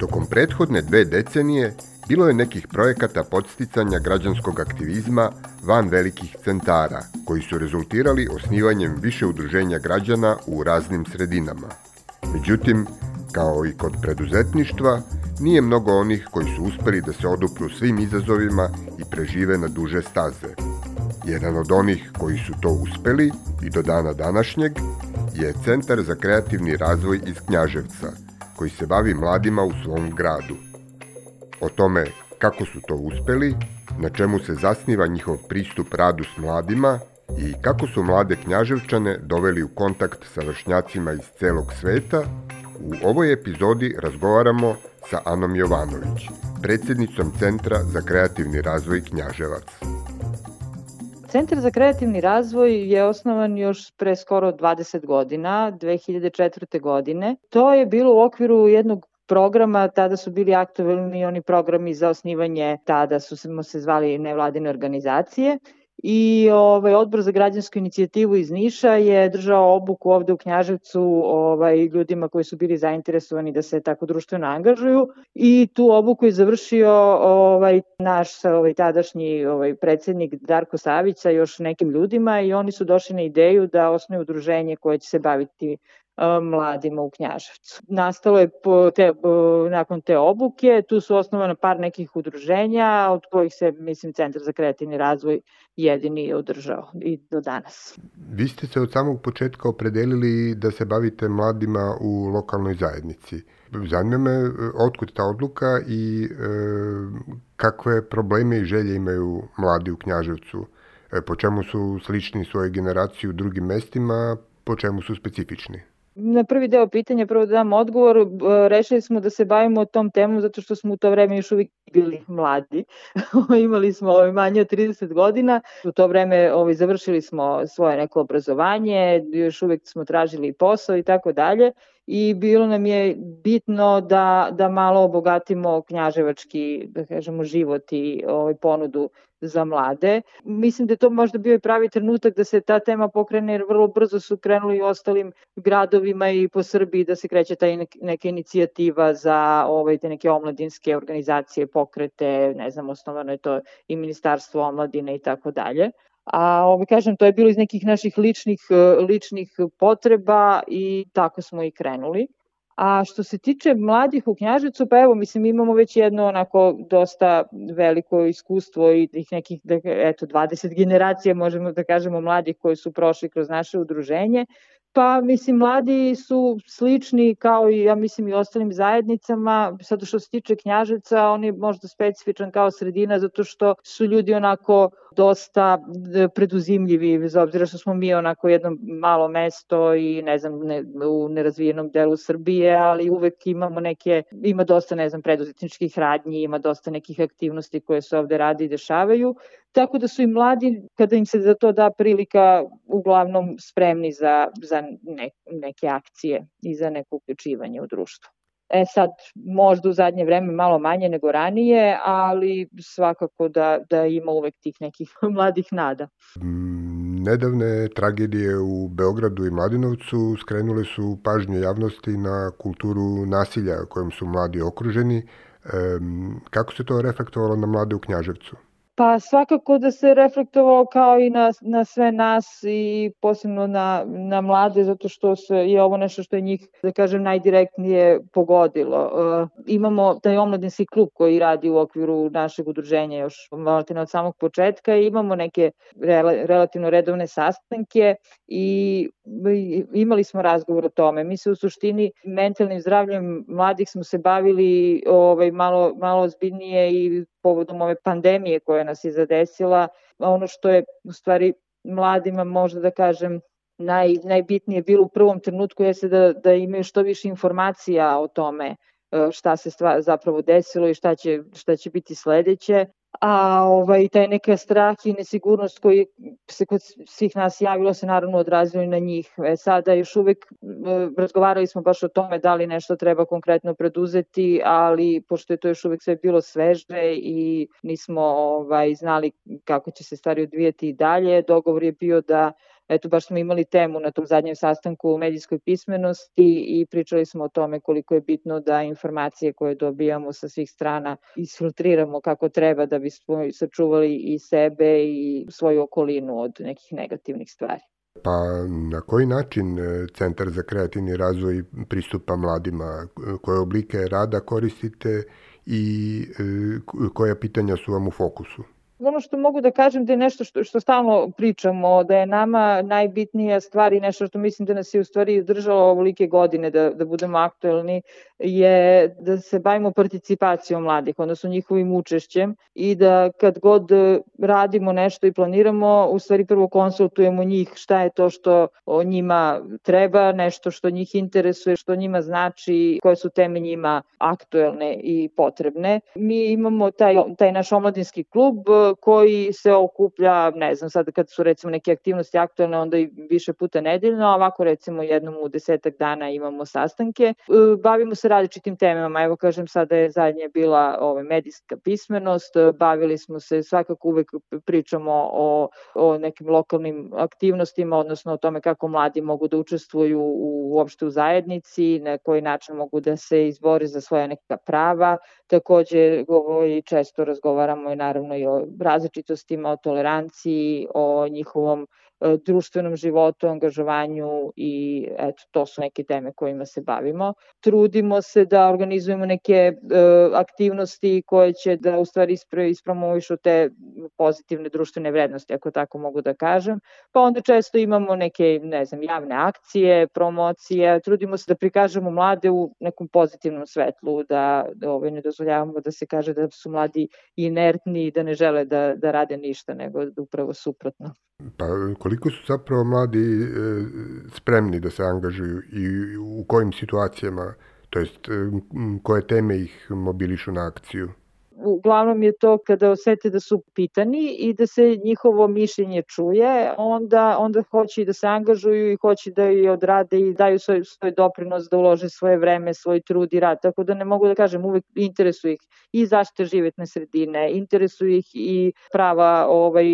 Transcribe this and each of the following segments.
Tokom prethodne dve decenije bilo je nekih projekata podsticanja građanskog aktivizma van velikih centara, koji su rezultirali osnivanjem više udruženja građana u raznim sredinama. Međutim, kao i kod preduzetništva, nije mnogo onih koji su uspeli da se odupru svim izazovima i prežive na duže staze. Jedan od onih koji su to uspeli i do dana današnjeg je Centar za kreativni razvoj iz Knjaževca, koji se bavi mladima u svom gradu. O tome kako su to uspeli, na čemu se zasniva njihov pristup radu s mladima i kako su mlade knjaževčane doveli u kontakt sa vršnjacima iz celog sveta, u ovoj epizodi razgovaramo sa Anom Jovanović, predsednicom Centra za kreativni razvoj Knjaževac. Centar za kreativni razvoj je osnovan još pre skoro 20 godina, 2004. godine. To je bilo u okviru jednog programa, tada su bili aktualni oni programi za osnivanje, tada su se zvali nevladine organizacije i ovaj odbor za građansku inicijativu iz Niša je držao obuku ovde u Knjaževcu ovaj ljudima koji su bili zainteresovani da se tako društveno angažuju. I tu obuku je završio ovaj naš ovaj tadašnji ovaj predsednik Darko Savić sa još nekim ljudima i oni su došli na ideju da osnuju udruženje koje će se baviti mladima u Knjaževcu. Nastalo je po te, nakon te obuke, tu su osnovana par nekih udruženja, od kojih se, mislim, Centar za kreativni razvoj jedini je održao i do danas. Vi ste se od samog početka opredelili da se bavite mladima u lokalnoj zajednici. Zanima me otkud ta odluka i e, kakve probleme i želje imaju mladi u Knjaževcu. E, po čemu su slični svoje generaciji u drugim mestima, po čemu su specifični? Na prvi deo pitanja, prvo da dam odgovor, rešili smo da se bavimo tom temom zato što smo u to vreme još uvijek bili mladi. Imali smo ovaj, manje od 30 godina. U to vreme ovaj, završili smo svoje neko obrazovanje, još uvijek smo tražili posao i tako dalje i bilo nam je bitno da, da malo obogatimo knjaževački, da kažemo, život i ovaj, ponudu za mlade. Mislim da je to možda bio i pravi trenutak da se ta tema pokrene, jer vrlo brzo su krenuli i ostalim gradovima i po Srbiji da se kreće ta neka inicijativa za ovaj, te neke omladinske organizacije, pokrete, ne znam, osnovano je to i Ministarstvo omladine i tako dalje. A ovaj, kažem, to je bilo iz nekih naših ličnih, ličnih potreba i tako smo i krenuli. A što se tiče mladih u Knjaževcu, pa evo, mislim, imamo već jedno onako dosta veliko iskustvo i tih nekih, da, eto, 20 generacija, možemo da kažemo, mladih koji su prošli kroz naše udruženje. Pa, mislim, mladi su slični kao i, ja mislim, i ostalim zajednicama. Sad što se tiče Knjaževca, on je možda specifičan kao sredina zato što su ljudi onako dosta e, preduzimljivi, bez obzira što smo mi onako jedno malo mesto i ne znam, ne, u nerazvijenom delu Srbije, ali uvek imamo neke, ima dosta, ne znam, preduzetničkih radnji, ima dosta nekih aktivnosti koje se ovde radi i dešavaju, tako da su i mladi, kada im se za to da prilika, uglavnom spremni za, za ne, neke akcije i za neko uključivanje u društvo. E sad, možda u zadnje vreme malo manje nego ranije, ali svakako da, da ima uvek tih nekih mladih nada. Nedavne tragedije u Beogradu i Mladinovcu skrenule su pažnje javnosti na kulturu nasilja kojom su mladi okruženi. Kako se to reflektovalo na mlade u Knjaževcu? Pa svakako da se reflektovalo kao i na, na sve nas i posebno na, na mlade, zato što se, je ovo nešto što je njih, da kažem, najdirektnije pogodilo. Uh, imamo taj omladinski klub koji radi u okviru našeg udruženja još na od samog početka i imamo neke re, relativno redovne sastanke i imali smo razgovor o tome. Mi se u suštini mentalnim zdravljem mladih smo se bavili ovaj, malo, malo ozbiljnije i povodom ove pandemije koja nas je zadesila, ono što je u stvari mladima možda da kažem naj, najbitnije bilo u prvom trenutku jeste da, da imaju što više informacija o tome šta se stva, zapravo desilo i šta će, šta će biti sledeće a ovaj, taj neka strah i nesigurnost koji se kod svih nas javilo se naravno odrazilo i na njih. E, sada još uvek e, razgovarali smo baš o tome da li nešto treba konkretno preduzeti, ali pošto je to još uvek sve bilo sveže i nismo ovaj, znali kako će se stvari odvijeti i dalje, dogovor je bio da eto baš smo imali temu na tom zadnjem sastanku o medijskoj pismenosti i pričali smo o tome koliko je bitno da informacije koje dobijamo sa svih strana isfiltriramo kako treba da bismo sačuvali i sebe i svoju okolinu od nekih negativnih stvari. Pa na koji način e, Centar za kreativni razvoj pristupa mladima? Koje oblike rada koristite i e, koja pitanja su vam u fokusu? Ono što mogu da kažem da je nešto što, što stalno pričamo, da je nama najbitnija stvar i nešto što mislim da nas je u stvari držalo ovolike godine da, da budemo aktuelni, je da se bavimo participacijom mladih, odnosno njihovim učešćem i da kad god radimo nešto i planiramo, u stvari prvo konsultujemo njih šta je to što o njima treba, nešto što njih interesuje, što njima znači, koje su teme njima aktuelne i potrebne. Mi imamo taj, taj naš omladinski klub koji se okuplja, ne znam, sad kad su recimo neke aktivnosti aktualne, onda i više puta nedeljno, a ovako recimo jednom u desetak dana imamo sastanke. E, bavimo se različitim temama, evo kažem sada je zadnje bila ovaj, medijska pismenost, bavili smo se, svakako uvek pričamo o, o nekim lokalnim aktivnostima, odnosno o tome kako mladi mogu da učestvuju u, uopšte u zajednici, na koji način mogu da se izbori za svoja neka prava. Takođe, govori, često razgovaramo i naravno i o različitostima, o toleranciji, o njihovom E, društvenom životu, angažovanju i eto, to su neke teme kojima se bavimo. Trudimo se da organizujemo neke e, aktivnosti koje će da u stvari ispromovišu te pozitivne društvene vrednosti, ako tako mogu da kažem. Pa onda često imamo neke, ne znam, javne akcije, promocije, trudimo se da prikažemo mlade u nekom pozitivnom svetlu, da, da ovaj, ne dozvoljavamo da se kaže da su mladi inertni i da ne žele da, da rade ništa, nego upravo suprotno. Pa koliko su zapravo mladi e, spremni da se angažuju i u kojim situacijama, to jest koje teme ih mobilišu na akciju? Uglavnom je to kada osete da su pitani i da se njihovo mišljenje čuje, onda, onda hoće i da se angažuju i hoće da i odrade i daju svoj, svoj doprinos da ulože svoje vreme, svoj trud i rad. Tako da ne mogu da kažem, uvek interesuje ih i zaštita životne sredine, interesuje ih i prava ovaj,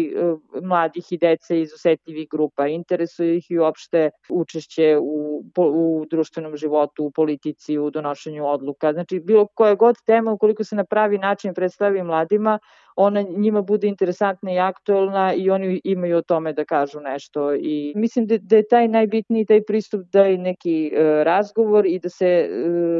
mladih i dece iz osetljivih grupa, interesuje ih i uopšte učešće u, u društvenom životu, u politici, u donošenju odluka. Znači, bilo koja god tema, ukoliko se na pravi način predstavi mladima, ona njima bude interesantna i aktuelna i oni imaju o tome da kažu nešto. I mislim da, da je taj najbitniji taj pristup da je neki e, razgovor i da se e,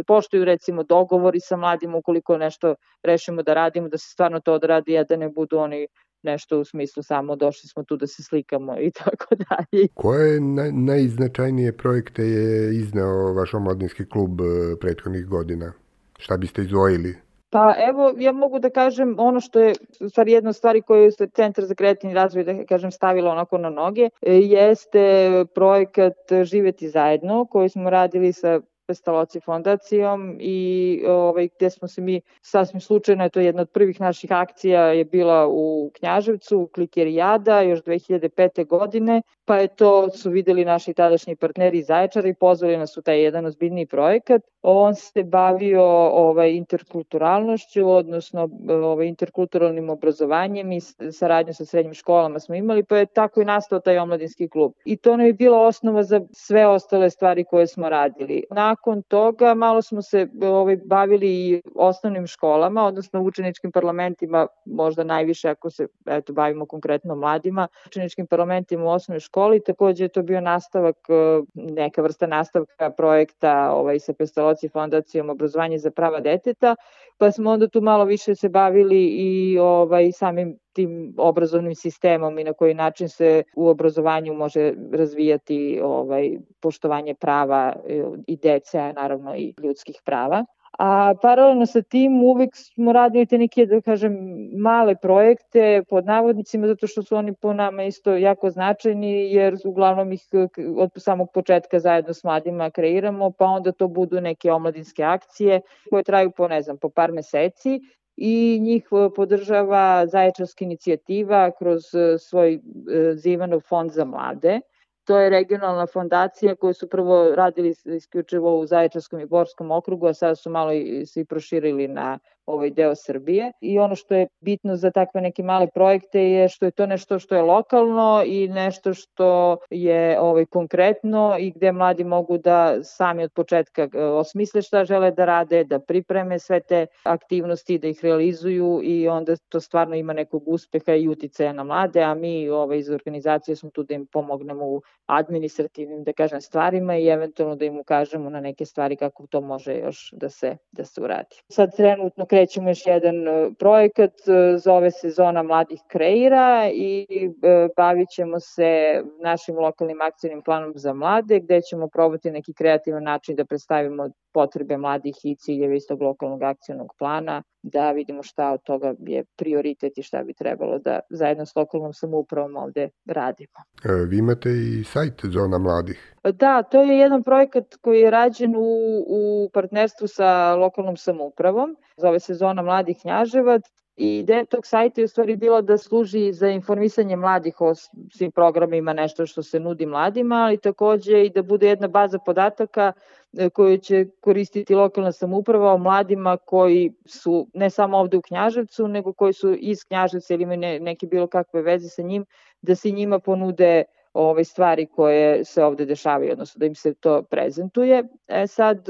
poštuju recimo dogovori sa mladima ukoliko nešto rešimo da radimo, da se stvarno to odradi, a da ne budu oni nešto u smislu samo došli smo tu da se slikamo i tako dalje. Koje naj, najznačajnije projekte je izneo vaš omladinski klub e, prethodnih godina? Šta biste izvojili? Pa evo, ja mogu da kažem ono što je u stvari jedna od stvari koju je Centar za kreativni razvoj, da kažem, stavilo onako na noge, e, jeste projekat Živeti zajedno, koji smo radili sa Pestaloci fondacijom i ovaj, gde smo se mi sasvim slučajno, to je jedna od prvih naših akcija je bila u Knjaževcu, u Klikerijada, još 2005. godine, pa je to su videli naši tadašnji partneri iz Zaječara i pozvali nas u taj jedan ozbiljni projekat. On se bavio ovaj, interkulturalnošću, odnosno ovaj, interkulturalnim obrazovanjem i saradnju sa srednjim školama smo imali, pa je tako i nastao taj omladinski klub. I to nam je bila osnova za sve ostale stvari koje smo radili. Nakon toga malo smo se ovaj, bavili i osnovnim školama, odnosno učeničkim parlamentima, možda najviše ako se eto, bavimo konkretno mladima, učeničkim parlamentima u osnovnoj školi, takođe je to bio nastavak, neka vrsta nastavka projekta ovaj, sa Pestalo Soci fondacijom obrazovanje za prava deteta, pa smo onda tu malo više se bavili i ovaj, samim tim obrazovnim sistemom i na koji način se u obrazovanju može razvijati ovaj, poštovanje prava e, i dece, naravno i ljudskih prava. A paralelno sa tim uvek smo radili te neke, da kažem, male projekte pod navodnicima, zato što su oni po nama isto jako značajni, jer uglavnom ih od samog početka zajedno s mladima kreiramo, pa onda to budu neke omladinske akcije koje traju po, ne znam, po par meseci i njih podržava Zaječarska inicijativa kroz svoj Zivanov fond za mlade. To je regionalna fondacija koju su prvo radili isključivo u Zaječarskom i Borskom okrugu, a sada su malo i, se i proširili na ovaj deo Srbije. I ono što je bitno za takve neke male projekte je što je to nešto što je lokalno i nešto što je ovaj konkretno i gde mladi mogu da sami od početka e, osmisle šta žele da rade, da pripreme sve te aktivnosti, da ih realizuju i onda to stvarno ima nekog uspeha i uticaja na mlade, a mi ovaj, iz organizacije smo tu da im pomognemo u administrativnim, da kažem, stvarima i eventualno da im ukažemo na neke stvari kako to može još da se, da se uradi. Sad trenutno krećemo još jedan e, projekat, e, zove se Zona mladih kreira i e, bavit ćemo se našim lokalnim akcijnim planom za mlade, gde ćemo probati neki kreativan način da predstavimo potrebe mladih i ciljeve iz tog lokalnog akcijnog plana, da vidimo šta od toga je prioritet i šta bi trebalo da zajedno s lokalnom samoupravom ovde radimo. E, vi imate i sajt Zona mladih. Da, to je jedan projekat koji je rađen u, u partnerstvu sa lokalnom samoupravom. Zove se Zona mladih Knjaževac I ideja tog sajta je u stvari bila da služi za informisanje mladih o svim programima, nešto što se nudi mladima, ali takođe i da bude jedna baza podataka e, koju će koristiti lokalna samouprava o mladima koji su ne samo ovde u Knjaževcu, nego koji su iz Knjaževca ili imaju neke bilo kakve veze sa njim, da se njima ponude ove stvari koje se ovde dešavaju, odnosno da im se to prezentuje. E sad,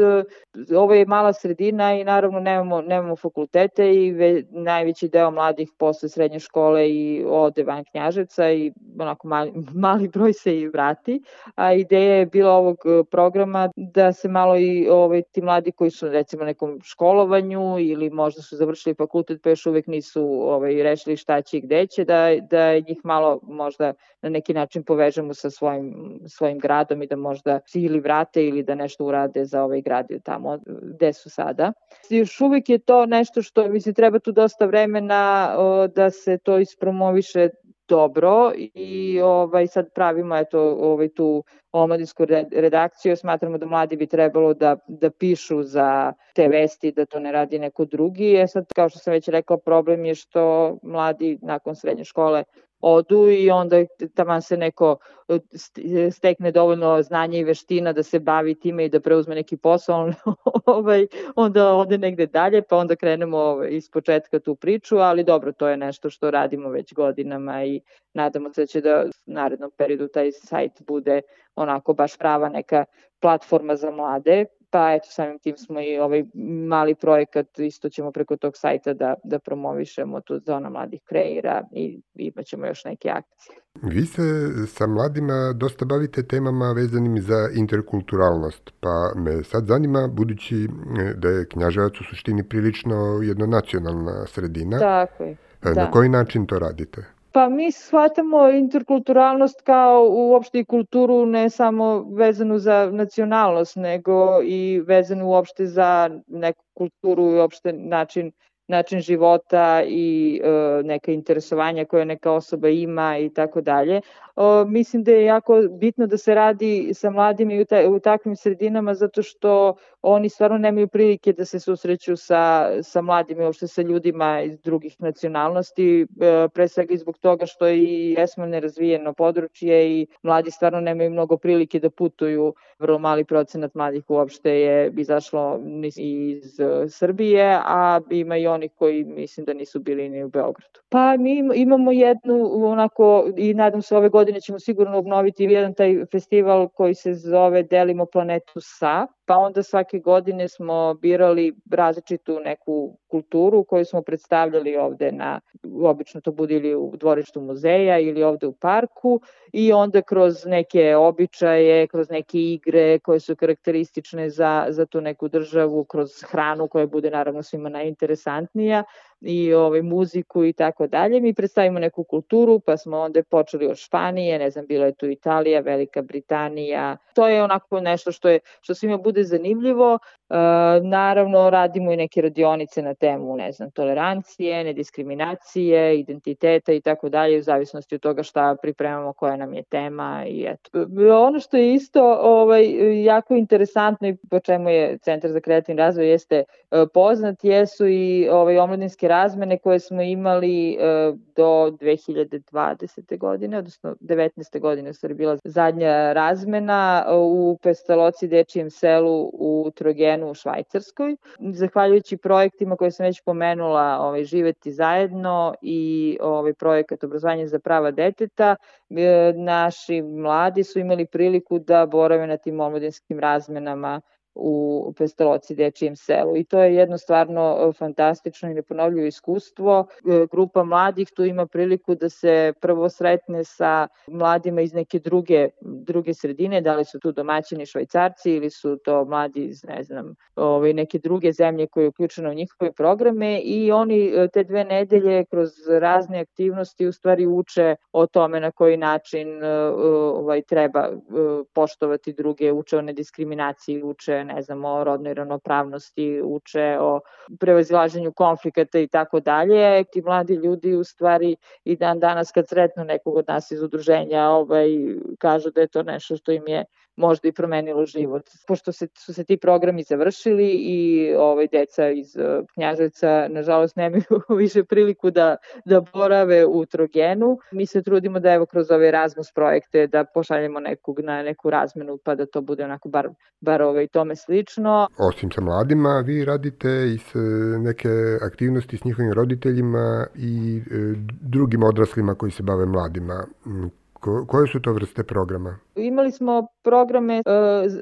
ovo je mala sredina i naravno nemamo, nemamo fakultete i ve, najveći deo mladih posle srednje škole i ode van Knjaževca i onako mali, mali broj se i vrati. A ideja je bila ovog programa da se malo i ovaj, ti mladi koji su recimo nekom školovanju ili možda su završili fakultet pa još uvek nisu ovaj, rešili šta će i gde će, da, da njih malo možda na neki način povežu povežemo sa svojim, svojim gradom i da možda ili vrate ili da nešto urade za ovaj grad tamo gde su sada. Još uvijek je to nešto što, mislim, treba tu dosta vremena o, da se to ispromoviše dobro i ovaj sad pravimo eto ovaj tu omladinsku redakciju smatramo da mladi bi trebalo da da pišu za te vesti da to ne radi neko drugi e sad kao što sam već rekla problem je što mladi nakon srednje škole odu i onda taman se neko e, stekne dovoljno znanja i veština da se bavi time i da preuzme neki posao, ovaj, onda ode negde dalje, pa onda krenemo ovaj, iz početka tu priču, ali dobro, to je nešto što radimo već godinama i nadamo se da će da u narednom periodu taj sajt bude onako baš prava neka platforma za mlade, pa eto samim tim smo i ovaj mali projekat isto ćemo preko tog sajta da, da promovišemo tu zona mladih kreira i imaćemo još neke akcije. Vi se sa mladima dosta bavite temama vezanim za interkulturalnost, pa me sad zanima, budući e, da je Knjaževac u suštini prilično jednonacionalna sredina, Tako je. E, na da. koji način to radite? Pa mi shvatamo interkulturalnost kao uopšte i kulturu ne samo vezanu za nacionalnost, nego i vezanu uopšte za neku kulturu i uopšte način način života i e, neka interesovanja koje neka osoba ima i tako dalje. Mislim da je jako bitno da se radi sa mladima i u, ta, u takvim sredinama zato što oni stvarno nemaju prilike da se susreću sa, sa mladima i uopšte sa ljudima iz drugih nacionalnosti, e, pre svega i zbog toga što i jesmo nerazvijeno područje i mladi stvarno nemaju mnogo prilike da putuju. Vrlo mali procenat mladih uopšte je izašlo iz Srbije, a ima i onih koji mislim da nisu bili ni u Beogradu. Pa mi imamo jednu onako i nadam se ove godine ćemo sigurno obnoviti jedan taj festival koji se zove Delimo planetu sa pa onda svake godine smo birali različitu neku kulturu koju smo predstavljali ovde na, obično to bude ili u dvorištu muzeja ili ovde u parku i onda kroz neke običaje, kroz neke igre koje su karakteristične za, za tu neku državu, kroz hranu koja bude naravno svima najinteresantnija, Land näher i ovaj, muziku i tako dalje. Mi predstavimo neku kulturu, pa smo onda počeli od Španije, ne znam, bilo je tu Italija, Velika Britanija. To je onako nešto što, je, što svima bude zanimljivo. E, naravno, radimo i neke radionice na temu, ne znam, tolerancije, nediskriminacije, identiteta i tako dalje, u zavisnosti od toga šta pripremamo, koja nam je tema i eto. Ono što je isto ovaj, jako interesantno i po čemu je Centar za kreativni razvoj jeste e, poznat, jesu i ovaj, omladinske razmene koje smo imali e, do 2020. godine, odnosno 19. godine su bila zadnja razmena u Pestaloci Dečijem selu u Trogenu u Švajcarskoj. Zahvaljujući projektima koje sam već pomenula, ovaj, Živeti zajedno i ovaj, projekat obrazovanja za prava deteta, e, naši mladi su imali priliku da borave na tim omladinskim razmenama u Pestoloci dečijem selu i to je jedno stvarno e, fantastično i neponovljivo iskustvo. E, grupa mladih tu ima priliku da se prvo sretne sa mladima iz neke druge, druge sredine, da li su tu domaćini švajcarci ili su to mladi iz ne znam, ovaj, neke druge zemlje koje je uključeno u njihove programe i oni e, te dve nedelje kroz razne aktivnosti u stvari uče o tome na koji način ovaj, treba poštovati druge, uče o nediskriminaciji, uče ne znam, o rodnoj ravnopravnosti, uče o prevazilaženju konflikata i tako dalje. Ti mladi ljudi u stvari i dan danas kad sretnu nekog od nas iz udruženja ovaj, kažu da je to nešto što im je možda i promenilo život. Pošto se, su se ti programi završili i ovaj, deca iz uh, Knjaževca nažalost nemaju više priliku da, da borave u Trogenu, mi se trudimo da evo kroz ove Erasmus projekte da pošaljemo nekog na neku razmenu pa da to bude onako bar, bar ovaj, tome slično. Osim sa mladima, vi radite i s neke aktivnosti s njihovim roditeljima i e, drugim odraslima koji se bave mladima. Ko, koje su to vrste programa? Imali smo programe e,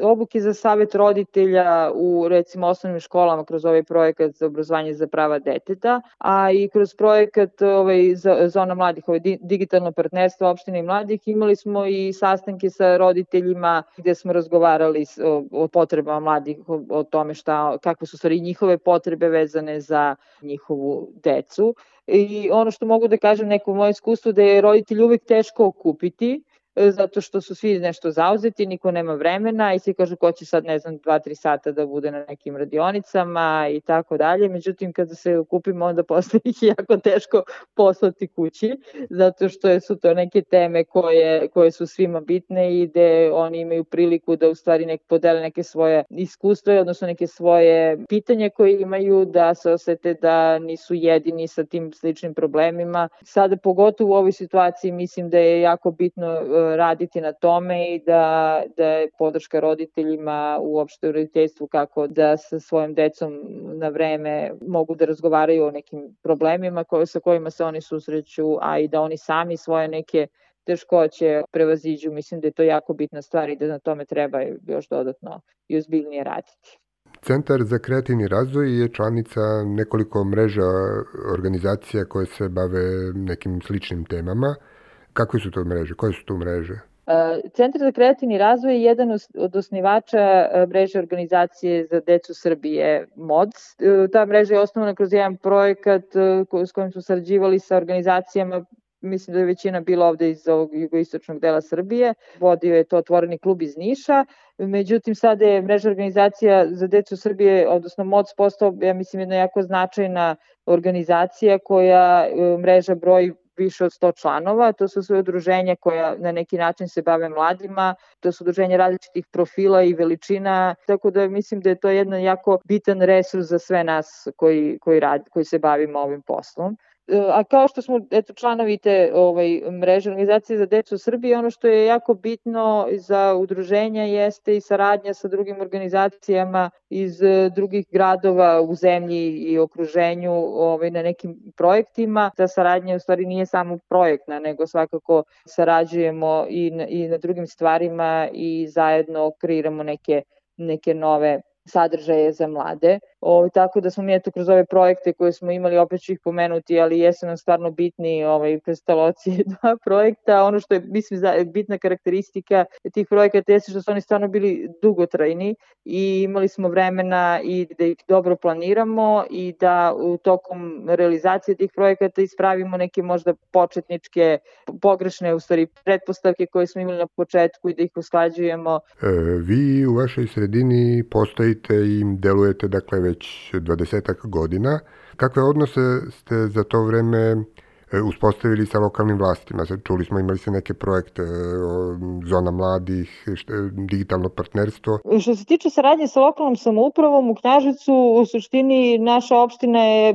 obuke za savet roditelja u recimo osnovnim školama kroz ovaj projekat za obrazovanje za prava deteta, a i kroz projekat ovaj, za, zona mladih, ovaj, digitalno partnerstvo opštine i mladih, imali smo i sastanke sa roditeljima gde smo razgovarali o, o potrebama mladih, o, o tome šta, kakve su stvari njihove potrebe vezane za njihovu decu. I ono što mogu da kažem, neko moje iskustvo da je roditelj uvek teško okupiti, zato što su svi nešto zauzeti, niko nema vremena i svi kažu ko će sad, ne znam, 2-3 sata da bude na nekim radionicama i tako dalje. Međutim, kada se okupimo, onda posle ih je jako teško poslati kući, zato što su to neke teme koje, koje su svima bitne i gde oni imaju priliku da u stvari nek podele neke svoje iskustva, odnosno neke svoje pitanje koje imaju, da se osete da nisu jedini sa tim sličnim problemima. Sada, pogotovo u ovoj situaciji, mislim da je jako bitno e, raditi na tome i da, da je podrška roditeljima uopšte u roditeljstvu kako da sa svojim decom na vreme mogu da razgovaraju o nekim problemima koje, sa kojima se oni susreću, a i da oni sami svoje neke teškoće prevaziđu. Mislim da je to jako bitna stvar i da na tome treba još dodatno i ozbiljnije raditi. Centar za kreativni razvoj je članica nekoliko mreža organizacija koje se bave nekim sličnim temama. Kakve su to mreže? Koje su to mreže? E, Centar za kreativni razvoj je jedan od osnivača e, mreže organizacije za decu Srbije MODS. E, ta mreža je osnovana kroz jedan projekat s kojim su sarađivali sa organizacijama mislim da je većina bila ovde iz ovog jugoistočnog dela Srbije. Vodio je to otvoreni klub iz Niša. Međutim, sada je mreža organizacija za decu Srbije, odnosno MODS postao, ja mislim, jedna jako značajna organizacija koja mreža broji više od 100 članova. To su sve udruženja koja na neki način se bave mladima, to su udruženja različitih profila i veličina, tako da mislim da je to jedan jako bitan resurs za sve nas koji, koji, rad, koji se bavimo ovim poslom a kao što smo eto članovi te ovaj mreže organizacije za decu u Srbiji ono što je jako bitno za udruženja jeste i saradnja sa drugim organizacijama iz e, drugih gradova u zemlji i okruženju ovaj na nekim projektima. Ta saradnja u stvari nije samo projektna nego svakako sarađujemo i na, i na drugim stvarima i zajedno kreiramo neke neke nove sadržaje za mlade. Ovaj, tako da smo mi eto kroz ove projekte koje smo imali, opet ću ih pomenuti, ali jesu nam stvarno bitni ovaj, prestaloci dva projekta. Ono što je, mislim, bitna karakteristika tih projekata jeste što su oni stvarno bili dugotrajni i imali smo vremena i da ih dobro planiramo i da u tokom realizacije tih projekata ispravimo neke možda početničke, pogrešne u stvari pretpostavke koje smo imali na početku i da ih usklađujemo. E, vi u vašoj sredini postojite i delujete dakle već 20 godina. Kakve odnose ste za to vreme uspostavili sa lokalnim vlastima. Čuli smo, imali se neke projekte, e, zona mladih, digitalno partnerstvo. Što se tiče saradnje sa lokalnom samoupravom u Knjažicu, u suštini naša opština je,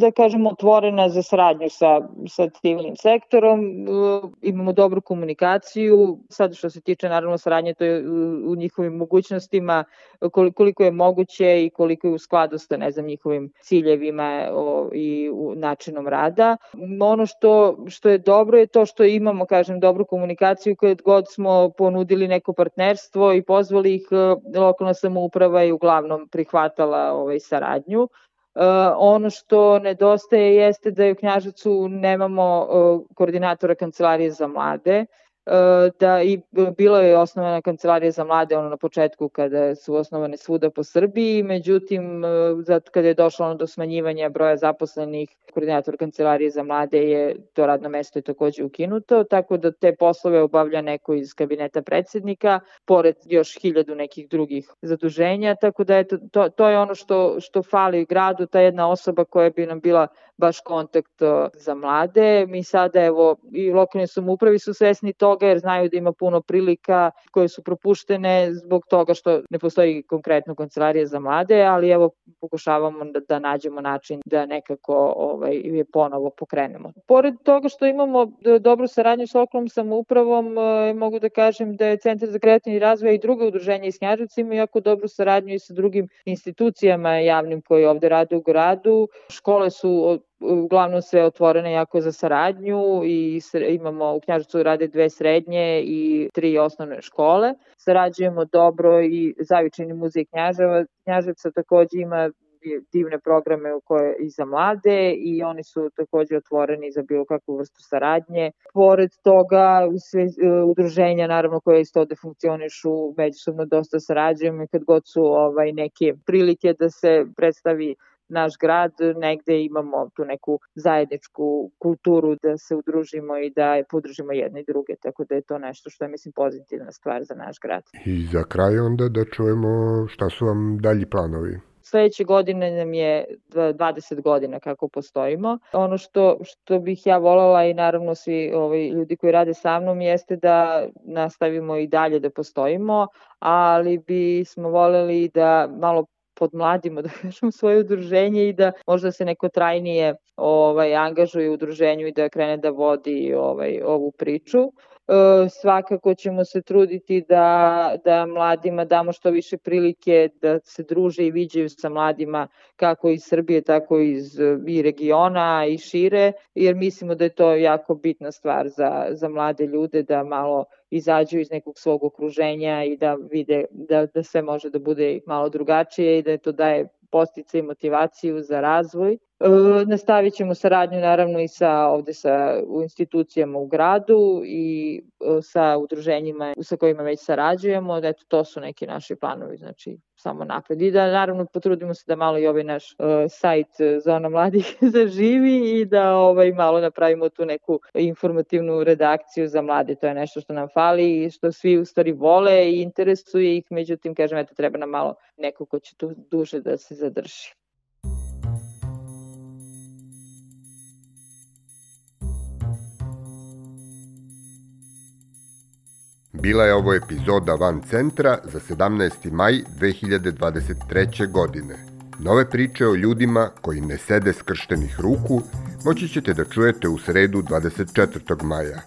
da kažemo, otvorena za saradnju sa, sa civilnim sektorom. E, imamo dobru komunikaciju. Sad što se tiče, naravno, saradnje, to je u njihovim mogućnostima, koliko je moguće i koliko je u skladu sa, ne znam, njihovim ciljevima i načinom rada ono što, što je dobro je to što imamo, kažem, dobru komunikaciju kad god smo ponudili neko partnerstvo i pozvali ih, e, lokalna samouprava je uglavnom prihvatala ovaj, saradnju. Uh, ono što nedostaje jeste da je u Knjažacu nemamo uh, koordinatora kancelarije za mlade, E, da i bilo je osnovana kancelarija za mlade ono na početku kada su osnovane svuda po Srbiji, međutim e, zato kada je došlo do smanjivanja broja zaposlenih, koordinator kancelarije za mlade je to radno mesto je takođe ukinuto, tako da te poslove obavlja neko iz kabineta predsednika, pored još hiljadu nekih drugih zaduženja, tako da eto, to, to je ono što, što fali gradu, ta jedna osoba koja bi nam bila baš kontakt e, za mlade. Mi sada, evo, i lokalne samoupravi su svesni toga jer znaju da ima puno prilika koje su propuštene zbog toga što ne postoji konkretno kancelarija za mlade, ali evo pokušavamo da, da nađemo način da nekako ovaj, je ponovo pokrenemo. Pored toga što imamo dobru saradnju s lokalnom samoupravom, e, mogu da kažem da je Centar za kreativni razvoj i druga udruženja iz Knjaževca imaju jako dobru saradnju i sa drugim institucijama javnim koji ovde rade u gradu. Škole su uglavnom sve otvorene jako za saradnju i imamo u Knjaževcu rade dve srednje i tri osnovne škole. Sarađujemo dobro i Zavičajni muzej Knjaževa. Knjaževca takođe ima divne programe u koje i za mlade i oni su takođe otvoreni za bilo kakvu vrstu saradnje. Pored toga, sve e, udruženja naravno koje isto ovde funkcionišu, međusobno dosta sarađujemo i kad god su ovaj, neke prilike da se predstavi naš grad, negde imamo tu neku zajedničku kulturu da se udružimo i da podržimo jedne i druge, tako da je to nešto što je, mislim, pozitivna stvar za naš grad. I za kraj onda da čujemo šta su vam dalji planovi? Sledeće godine nam je 20 godina kako postojimo. Ono što, što bih ja volala i naravno svi ovaj, ljudi koji rade sa mnom jeste da nastavimo i dalje da postojimo, ali bismo voleli da malo podmladimo, da kažem, svoje udruženje i da možda se neko trajnije ovaj, angažuje u udruženju i da krene da vodi ovaj, ovu priču. E, svakako ćemo se truditi da, da mladima damo što više prilike da se druže i viđaju sa mladima kako iz Srbije, tako iz i regiona i šire, jer mislimo da je to jako bitna stvar za, za mlade ljude da malo izađu iz nekog svog okruženja i da vide da, da sve može da bude malo drugačije i da to daje postice i motivaciju za razvoj. E, nastavit ćemo saradnju naravno i sa ovde sa u institucijama u gradu i e, sa udruženjima sa kojima već sarađujemo. Eto, to su neki naši planovi, znači samo napred. I da naravno potrudimo se da malo i ovaj naš uh, sajt Zona mladih zaživi i da ovaj malo napravimo tu neku informativnu redakciju za mlade. To je nešto što nam fali i što svi u stvari vole i interesuje ih, međutim, kažem, eto, treba nam malo neko ko će tu duže da se zadrži. Bila je ovo epizoda Van Centra za 17. maj 2023. godine. Nove priče o ljudima koji ne sede skrštenih ruku moći ćete da čujete u sredu 24. maja.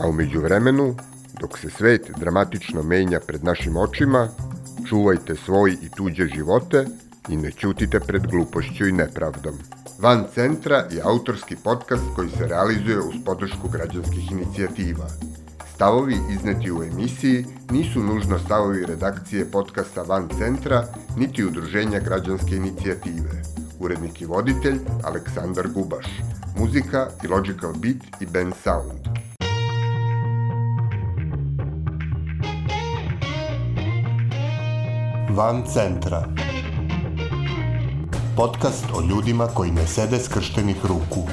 A umeđu vremenu, dok se svet dramatično menja pred našim očima, čuvajte svoj i tuđe živote i ne ćutite pred glupošću i nepravdom. Van Centra je autorski podcast koji se realizuje uz podršku građanskih inicijativa – Stavovi izneti u emisiji nisu nužno stavovi redakcije podcasta Van Centra, niti udruženja građanske inicijative. Urednik i voditelj Aleksandar Gubaš. Muzika i Logical Beat i Ben Sound. Van Centra Podcast o ljudima koji ne sede skrštenih ruku.